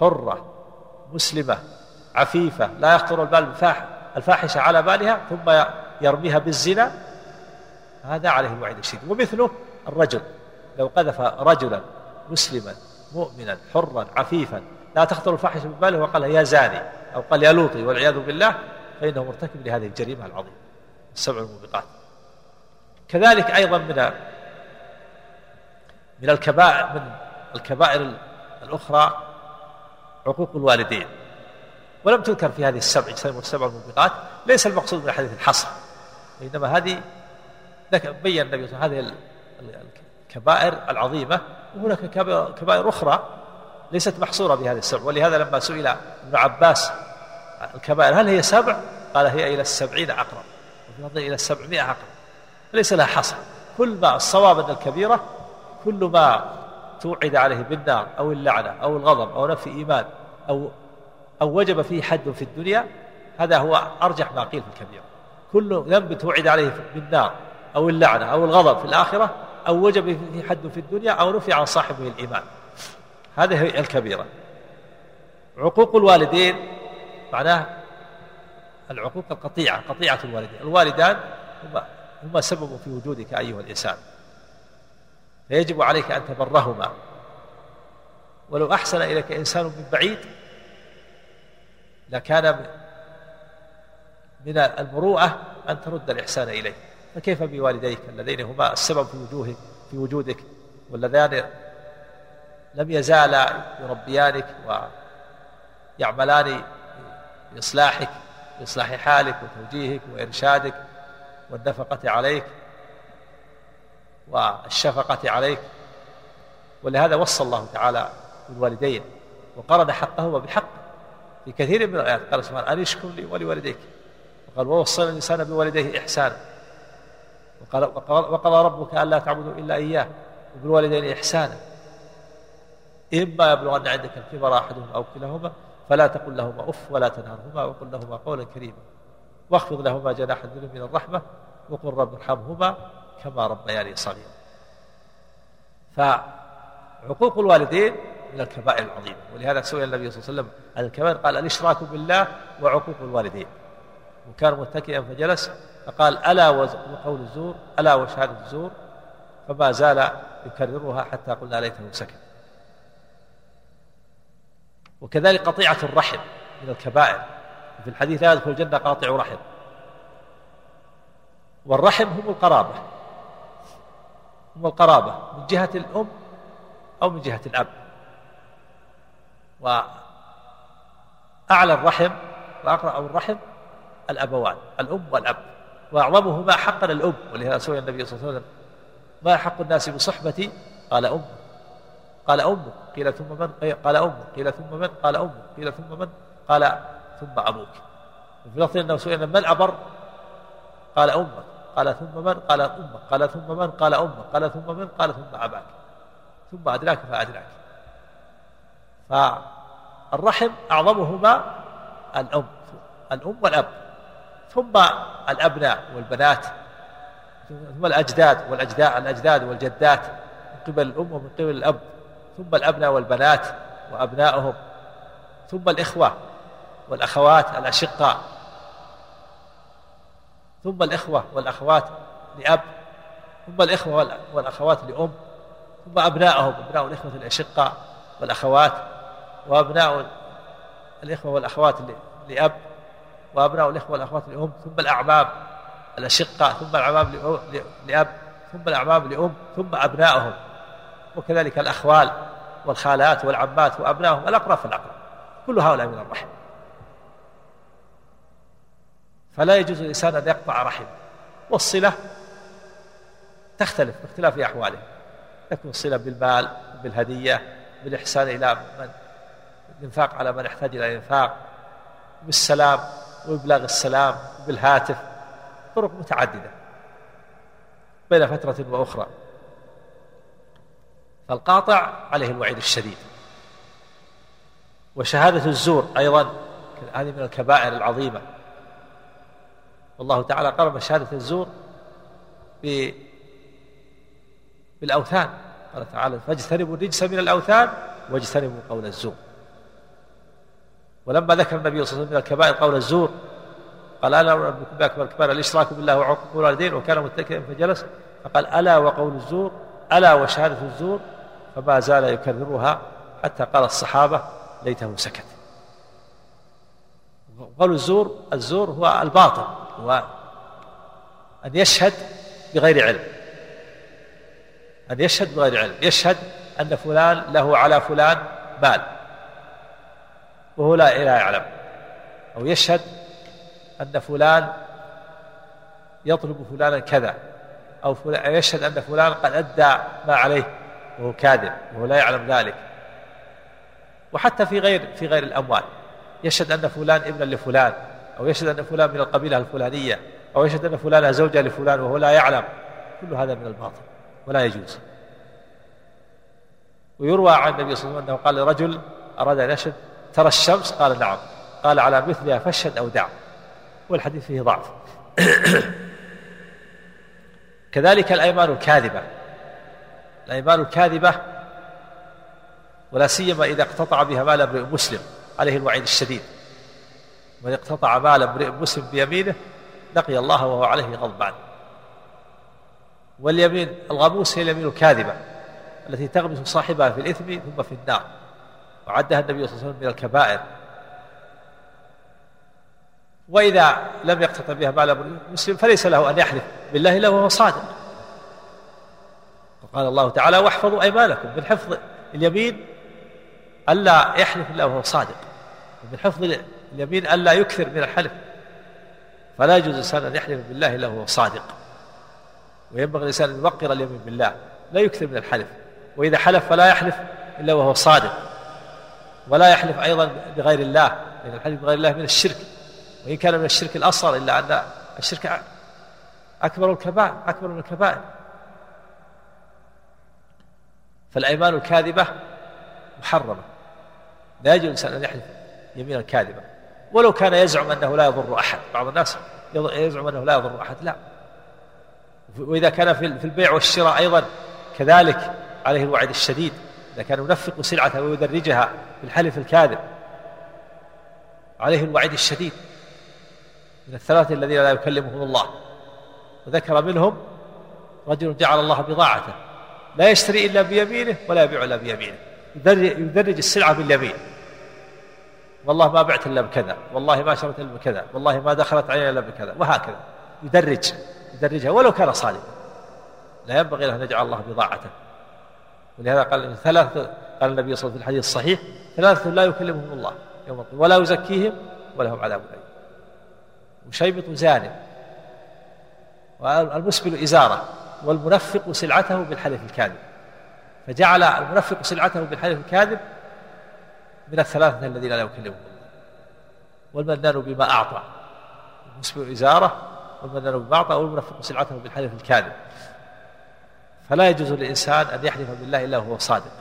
حرة مسلمة عفيفة لا يخطر البال الفاحشة على بالها ثم يرميها بالزنا هذا عليه الوعيد الشديد ومثله الرجل لو قذف رجلا مسلما مؤمنا حرا عفيفا لا تخطر الفاحشة بباله وقال يا زاني أو قال يا لوطي والعياذ بالله فإنه مرتكب لهذه الجريمة العظيمة. السبع الموبقات كذلك أيضا من من الكبائر من الكبائر الأخرى عقوق الوالدين. ولم تذكر في هذه السبع السبع الموبقات ليس المقصود من الحديث الحصر. إنما هذه بين النبي صلى الله عليه وسلم هذه الكبائر العظيمة. وهناك كبائر أخرى ليست محصورة بهذه السبع ولهذا لما سئل ابن عباس الكبائر هل هي سبع؟ قال هي إلى السبعين عقرب وفي إلى السبعمائة عقرب ليس لها حصر. كل ما الصواب أن الكبيرة كل ما توعد عليه بالنار أو اللعنة أو الغضب أو نفي إيمان أو أو وجب فيه حد في الدنيا هذا هو أرجح ما قيل في الكبيرة. كل ذنب توعد عليه بالنار أو اللعنة أو الغضب في الآخرة أو وجب فيه حد في الدنيا أو نفي عن صاحبه الإيمان. هذه هي الكبيرة. عقوق الوالدين معناه العقوق القطيعة قطيعة الوالدين. الوالدان هما هما سبب في وجودك أيها الإنسان. فيجب عليك أن تبرهما. ولو أحسن إليك إنسان من بعيد لكان من المروءة أن ترد الإحسان إليه. فكيف بوالديك اللذين هما السبب في وجوهك في وجودك واللذان لم يزالا يربيانك ويعملان بإصلاحك بإصلاح حالك وتوجيهك وإرشادك والنفقة عليك والشفقة عليك. ولهذا وصى الله تعالى بالوالدين وقرن حقهما بحق في كثير من الآيات. قال سبحانه أن اشكر لي ولوالديك. وقال ووصينا الإنسان بوالديه إحسانا. وقال وقضى ربك ألا تعبدوا إلا إياه وبالوالدين إحسانا. إما يبلغن عندك الكبر أحدهما أو كلاهما فلا تقل لهما أف ولا تنهرهما وقل لهما قولا كريما. واخفض لهما جناح الذل من الرحمة وقل رب ارحمهما كما ربياني صغيرا. فعقوق الوالدين من الكبائر العظيمة. ولهذا سئل النبي صلى الله عليه وسلم عن الكبائر قال الإشراك بالله وعقوق الوالدين. وكان متكئا فجلس فقال ألا وقول الزور ألا وشهادة الزور. فما زال يكررها حتى قلنا ليته سكت. وكذلك قطيعة الرحم من الكبائر. في الحديث لا يدخل الجنة قاطع رحم. والرحم هم القرابة. هم القرابة من جهة الأم أو من جهة الأب. وأعلى الرحم وأقرأ الرحم الأبوان الأم والأب. وأعظمهما حقا الأم ولهذا سئل النبي صلى الله عليه وسلم ما حق الناس بصحبتي؟ قال أم. قال أمك قيل ثم من؟ قال أمك قيل ثم من؟ قال أمك قيل ثم من؟ قال ثم أبوك. وفي لفظ أنه سئل من أبر؟ قال أمك. قال ثم من؟ قال أمك. قال ثم من؟ قال أمك. قال ثم من؟ قال ثم أباك. ثم أدراك فأدراك. فالرحم أعظمهما الأم الأم والأب ثم الأبناء والبنات ثم الأجداد والأجداد الأجداد والجدات من قبل الأم ومن قبل الأب. ثم الأبناء والبنات وأبنائهم ثم الإخوة والأخوات الأشقاء ثم الإخوة والأخوات لأب ثم الإخوة والأخوات لأم ثم أبنائهم أبناء الإخوة الأشقاء والأخوات وأبناء الإخوة والأخوات لأب وأبناء الإخوة والأخوات لأم ثم الأعمام الأشقاء ثم الأعمام لأب ثم الأعمام لأم ثم أبنائهم وكذلك الأخوال والخالات والعمات وأبنائهم الأقرب فالأقرب. كل هؤلاء من الرحم. فلا يجوز للإنسان أن يقطع رحمه والصلة تختلف باختلاف أحواله. تكون الصلة بالمال بالهدية بالإحسان إلى من الإنفاق على من يحتاج إلى الإنفاق بالسلام وإبلاغ السلام بالهاتف طرق متعددة بين فترة وأخرى. فالقاطع عليه الوعيد الشديد. وشهادة الزور أيضا هذه من الكبائر العظيمة. والله تعالى قرب شهادة الزور بالأوثان. قال تعالى فاجتنبوا الرجس من الأوثان واجتنبوا قول الزور. ولما ذكر النبي صلى الله عليه وسلم من الكبائر قول الزور قال ألا ربكم بأكبر الكبائر الإشراك بالله وعقوق الوالدين وكان متكئا فجلس. فقال ألا. وقول الزور ألا. وشهادة الزور فما زال يكررها حتى قال الصحابة ليته سكت. قول الزور الزور هو الباطل هو أن يشهد بغير علم. أن يشهد بغير علم. يشهد أن فلان له على فلان مال وهو لا يعلم. أو يشهد أن فلان يطلب فلانا كذا أو فلان يشهد أن فلان قد أدى ما عليه. وهو كاذب وهو لا يعلم ذلك. وحتى في غير في غير الأموال. يشهد أن فلان ابنا لفلان أو يشهد أن فلان من القبيلة الفلانية أو يشهد أن فلان زوجة لفلان وهو لا يعلم. كل هذا من الباطل ولا يجوز. ويروى عن النبي صلى الله عليه وسلم أنه قال لرجل أراد أن يشهد ترى الشمس؟ قال نعم. قال على مثلها فاشهد أو دع. والحديث فيه ضعف. *coughs* كذلك الأيمان الكاذبة الأيمان الكاذبة ولا سيما إذا اقتطع بها مال امرئ مسلم عليه الوعيد الشديد. من اقتطع مال امرئ مسلم بيمينه لقي الله وهو عليه غضبان. واليمين الغموس هي اليمين الكاذبة التي تغمس صاحبها في الإثم ثم في النار. وعدها النبي صلى الله عليه وسلم من الكبائر. وإذا لم يقتطع بها مال مسلم فليس له أن يحلف. بالله إلا وهو صادق. وقال الله تعالى واحفظوا أيمانكم من حفظ اليمين ألا يحلف إلا وهو صادق ومن حفظ اليمين ألا يكثر من الحلف فلا يجوز الإنسان أن يحلف بالله إلا وهو صادق وينبغي الإنسان أن يوقر اليمين بالله لا يكثر من الحلف وإذا حلف فلا يحلف إلا وهو صادق ولا يحلف أيضا بغير الله لأن الحلف بغير الله من الشرك وإن كان من الشرك الأصغر إلا أن الشرك أكبر الكبائر أكبر من الكبائر. فالأيمان الكاذبة محرمة. لا يجوز الإنسان أن يحلف يمينا كاذبة ولو كان يزعم أنه لا يضر أحد. بعض الناس يزعم أنه لا يضر أحد. لا. وإذا كان في البيع والشراء أيضا كذلك عليه الوعد الشديد. إذا كان ينفق سلعته ويدرجها بالحلف الكاذب عليه الوعيد الشديد. من الثلاثة الذين لا يكلمهم الله. وذكر منهم رجل جعل الله بضاعته. لا يشتري إلا بيمينه ولا يبيع إلا بيمينه. يدرج السلعة باليمين. والله ما بعت إلا بكذا. والله ما شرت إلا بكذا. والله ما دخلت علينا إلا بكذا. وهكذا. يدرج. يدرجها. ولو كان صالما لا ينبغي له أن يجعل الله بضاعته. ولهذا قال ثلاثة قال النبي صلى الله عليه وسلم في الحديث الصحيح ثلاثة لا يكلمهم الله يوم القيامة. ولا يزكيهم ولهم عذاب أليم وشيبط زان والمسبل إزارة. والمنفق سلعته بالحلف الكاذب. فجعل المنفق سلعته بالحلف الكاذب من الثلاثة الذين لا يكلمهم الله. والمنان بما أعطى. المسبل إزارة والمنان بما أعطى والمنفق سلعته بالحلف الكاذب. فلا يجوز للإنسان أن يحلف بالله إلا وهو صادق.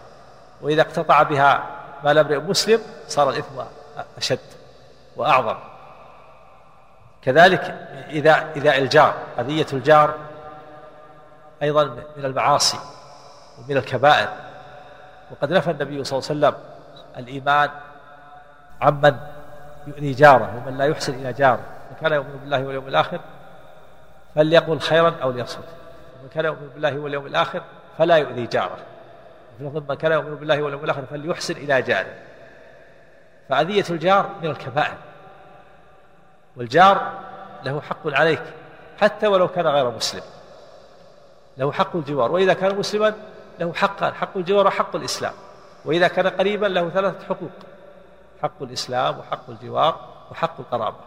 وإذا اقتطع بها مال امرئ مسلم صار الإثم أشد وأعظم. كذلك إذا إذا الجار أذية الجار أيضا من المعاصي ومن الكبائر. وقد نفى النبي صلى الله عليه وسلم الإيمان عمن يؤذي جاره ومن لا يحسن إلى جاره. من كان يؤمن بالله واليوم الآخر فليقل خيرا أو ليصمت. ومن كان يؤمن بالله واليوم الآخر فلا يؤذي جاره. في لفظ من كان يؤمن بالله واليوم الآخر فليحسن إلى جاره. فأذية الجار من الكبائر. والجار له حق عليك حتى ولو كان غير مسلم. له حق الجوار وإذا كان مسلما له حقان حق الجوار وحق الإسلام وإذا كان قريبا له ثلاثة حقوق حق الإسلام وحق الجوار وحق القرابة.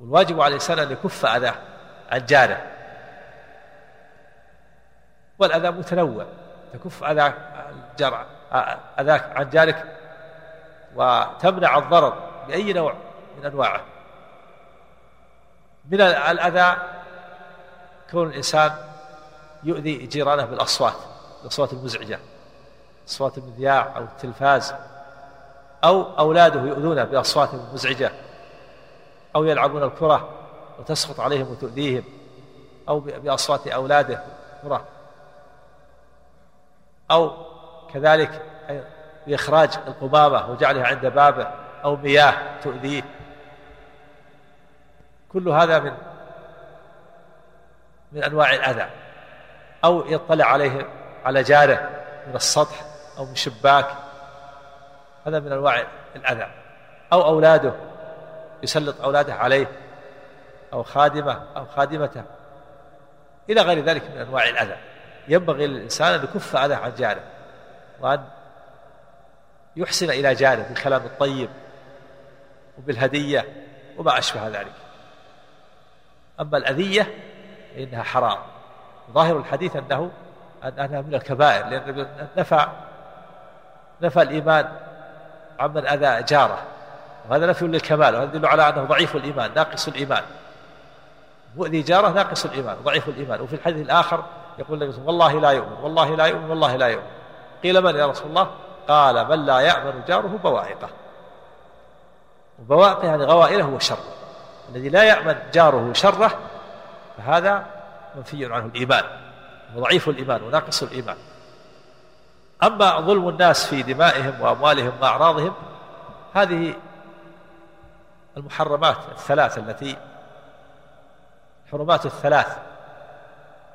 والواجب على الإنسان أن يكف أذاه عن جاره والأذى متنوع تكف أذاك أذاك عن جارك وتمنع الضرر بأي نوع من أنواعه. من الأذى كون الإنسان يؤذي جيرانه بالأصوات الأصوات المزعجة أصوات المذياع أو التلفاز أو أولاده يؤذونه بأصوات مزعجة أو يلعبون الكرة وتسقط عليهم وتؤذيهم أو بأصوات أولاده كرة أو كذلك بإخراج القمامة وجعلها عند بابه أو مياه تؤذيه. كل هذا من من أنواع الأذى أو يطلع عليه على جاره من السطح أو من شباك هذا من أنواع الأذى. أو أولاده يسلط أولاده عليه أو خادمة أو خادمته. إلى غير ذلك من أنواع الأذى. ينبغي للإنسان أن يكف أذاه عن جاره وأن يحسن إلى جاره بالكلام الطيب وبالهدية وما أشبه ذلك. أما الأذية فإنها حرام. ظاهر الحديث أنه أنها من الكبائر لأن نفى نفى الإيمان عمن أذى جاره. وهذا نفي للكمال وهذا يدل على أنه ضعيف الإيمان ناقص الإيمان. مؤذي جاره ناقص الإيمان ضعيف الإيمان. وفي الحديث الآخر يقول النبي والله لا يؤمن والله لا يؤمن والله لا يؤمن. قيل من يا رسول الله؟ قال من لا يأمن جاره بوائقه. وبوائقه يعني غوائله وشره الذي لا يأمن جاره شره فهذا منفي عنه الإيمان وضعيف الإيمان وناقص الإيمان. أما ظلم الناس في دمائهم وأموالهم وأعراضهم هذه المحرمات الثلاث التي الحرمات الثلاث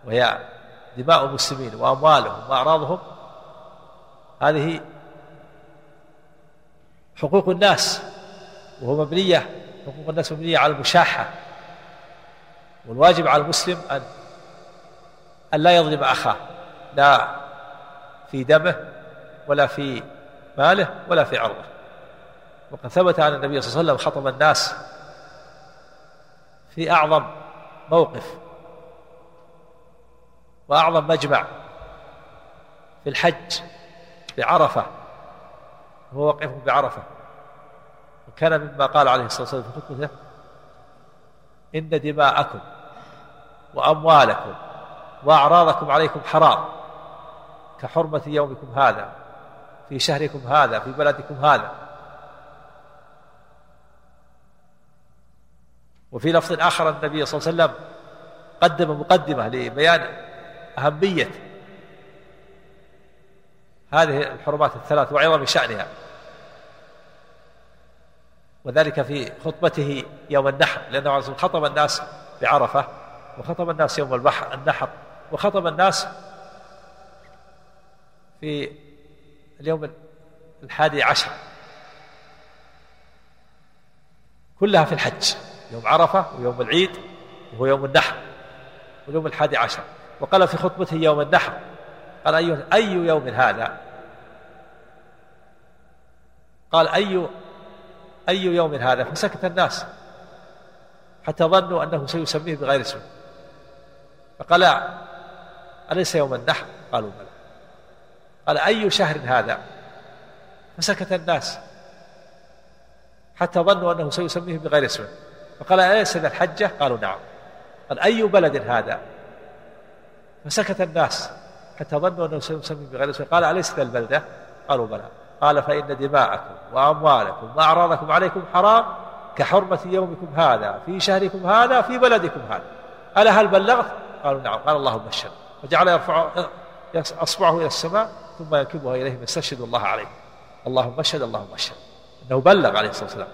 وهي دماء المسلمين وأموالهم وأعراضهم هذه حقوق الناس وهو مبنية حقوق الناس مبنية على المشاحة. والواجب على المسلم أن أن لا يظلم أخاه. لا في دمه ولا في ماله ولا في عرضه. وقد ثبت عن النبي صلى الله عليه وسلم خطب الناس في أعظم موقف وأعظم مجمع في الحج بعرفة. هو واقف بعرفة. وكان مما قال عليه الصلاة والسلام في خطبته إن دماءكم وأموالكم وأعراضكم عليكم حرام كحرمة يومكم هذا في شهركم هذا في بلدكم هذا. وفي لفظ آخر النبي صلى الله عليه وسلم قدم مقدمة لبيان أهمية هذه الحرمات الثلاث وعظم شأنها وذلك في خطبته يوم النحر لأنه خطب الناس بعرفة وخطب الناس يوم البحر النحر. وخطب الناس في اليوم الحادي عشر. كلها في الحج. يوم عرفة ويوم العيد وهو يوم النحر. واليوم الحادي عشر. وقال في خطبته يوم النحر. قال أي أي يوم هذا؟ قال أي أي يوم هذا؟ فسكت الناس. حتى ظنوا أنه سيسميه بغير اسمه. فقال أليس يوم النحر؟ قالوا بلى. قال أي شهر هذا؟ فسكت الناس حتى ظنوا أنه سيسميه بغير اسمه فقال أليس ذا الحجة؟ قالوا نعم. قال أي بلد هذا؟ فسكت الناس حتى ظنوا أنه سيسميه بغير اسمه قال أليس ذا البلدة؟ قالوا بلى. قال فإن دماءكم وأموالكم وأعراضكم عليكم حرام كحرمة يومكم هذا في شهركم هذا في بلدكم هذا. ألا هل بلغت؟ قالوا نعم. قال اللهم بشر فجعل يرفع أصبعه إلى السماء ثم ينكبها إليهم يستشهد الله عليه. اللهم اشهد اللهم اشهد. إنه بلغ عليه الصلاة والسلام.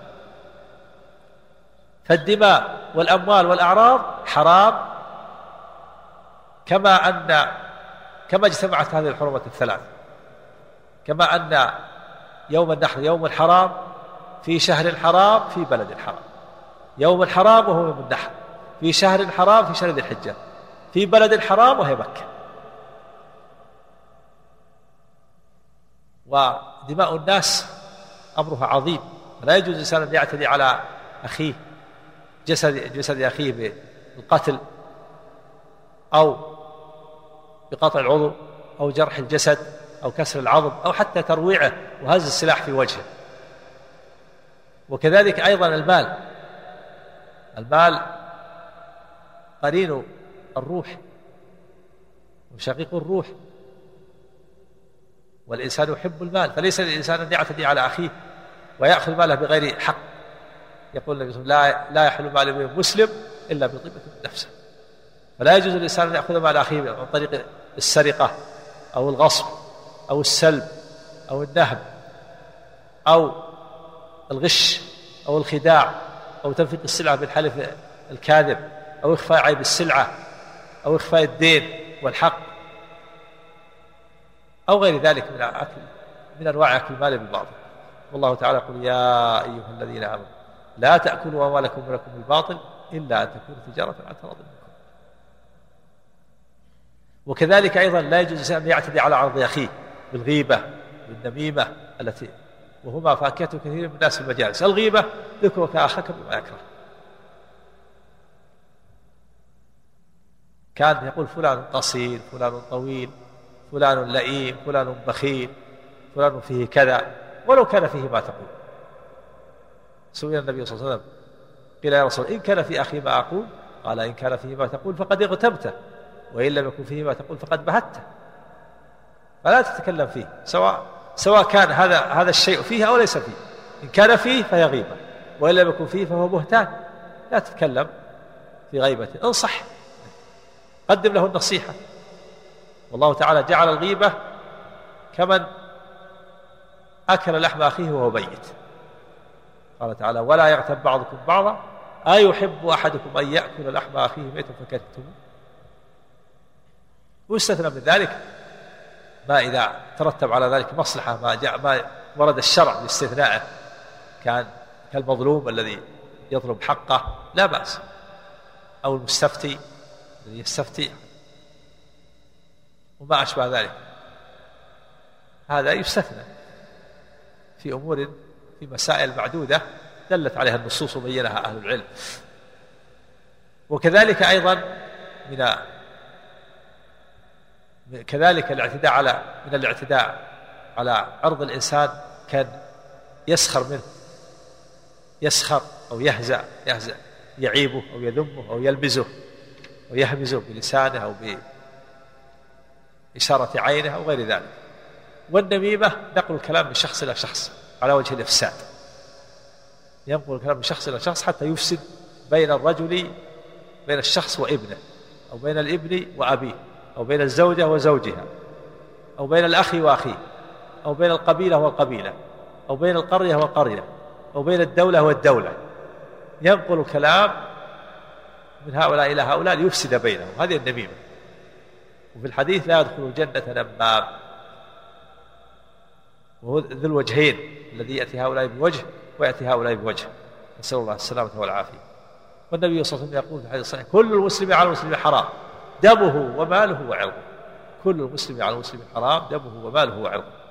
فالدماء والأموال والأعراض حرام كما أن كما اجتمعت هذه الحرمات الثلاث. كما أن يوم النحر يوم الحرام في شهر حرام في بلد حرام. يوم الحرام وهو يوم النحر. في شهر حرام في شهر ذي الحجة. في بلد حرام وهي مكة. ودماء الناس أمرها عظيم. لا يجوز الإنسان أن يعتدي على أخيه جسد جسد أخيه بالقتل أو بقطع العضو أو جرح الجسد أو كسر العظم أو حتى ترويعه وهز السلاح في وجهه. وكذلك أيضا المال. المال قرين الروح وشقيق الروح. والإنسان يحب المال فليس للإنسان أن يعتدي على أخيه ويأخذ ماله بغير حق. يقول النبي وسلم لا يحل مال مسلم إلا بطيبة نفسه. فلا يجوز للإنسان أن يأخذ مال أخيه عن طريق السرقة أو الغصب أو السلب أو النهب أو الغش أو الخداع أو تنفيذ السلعة بالحلف الكاذب أو إخفاء عيب السلعة. أو إخفاء الدين والحق أو غير ذلك من أكل من أنواع أكل المال بالباطل. والله تعالى يقول يا أيها الذين آمنوا لا تأكلوا أموالكم بينكم بالباطل إلا أن تكون تجارة عن تراض منكم. وكذلك أيضا لا يجوز أن يعتدي على عرض أخيه بالغيبة بالنميمة التي وهما فاكهة كثير من الناس في المجالس. الغيبة ذكرك أخاك بما يكره. كان يقول فلان قصير فلان طويل فلان لئيم فلان بخيل فلان فيه كذا ولو كان فيه ما تقول. سئل النبي صلى الله عليه وسلم قيل يا رسول إن كان في أخي ما أقول؟ قال إن كان فيه ما تقول فقد اغتبته وإن لم يكن فيه ما تقول فقد بهته. فلا تتكلم فيه سواء سواء كان هذا هذا الشيء فيه أو ليس فيه. إن كان فيه فهي غيبة وإن لم يكن فيه فهو بهتان. لا تتكلم في غيبته انصح قدم له النصيحة. والله تعالى جعل الغيبة كمن أكل لحم أخيه وهو ميت. قال تعالى ولا يغتب بعضكم بعضا أيحب أحدكم أن يأكل لحم أخيه ميتا فكرهتموه ويستثنى من ذلك ما إذا ترتب على ذلك مصلحة ما جاء ما ورد الشرع باستثنائه كان كالمظلوم الذي يطلب حقه لا بأس. أو المستفتي يستفتي. وما أشبه ذلك. هذا يستثنى في أمور في مسائل معدودة دلت عليها النصوص وبينها أهل العلم. وكذلك أيضا من كذلك الاعتداء على من الاعتداء على عرض الإنسان كان يسخر منه. يسخر أو يهزأ يهزأ يعيبه أو يذمه أو يلمزه. أو يهمزه بلسانه أو إشارة عينه أو غير ذلك. والنميمة نقل الكلام من شخص إلى شخص على وجه الإفساد. ينقل الكلام من شخص إلى شخص حتى يفسد بين الرجل بين الشخص وابنه أو بين الابن وأبيه أو بين الزوجة وزوجها أو بين الأخ وأخيه أو بين القبيلة والقبيلة أو بين القرية والقرية أو بين الدولة والدولة. ينقل الكلام من هؤلاء إلى هؤلاء ليفسد بينهم. هذه النميمة. وفي الحديث لا يدخل الجنة نمام. وهو ذو الوجهين الذي يأتي هؤلاء بوجه ويأتي هؤلاء بوجه. نسأل الله السلامة والعافية. والنبي صلى الله عليه وسلم يقول في الحديث الصحيح كل المسلم على المسلم حرام دمه وماله وعرضه. كل المسلم على المسلم حرام دمه وماله وعرضه.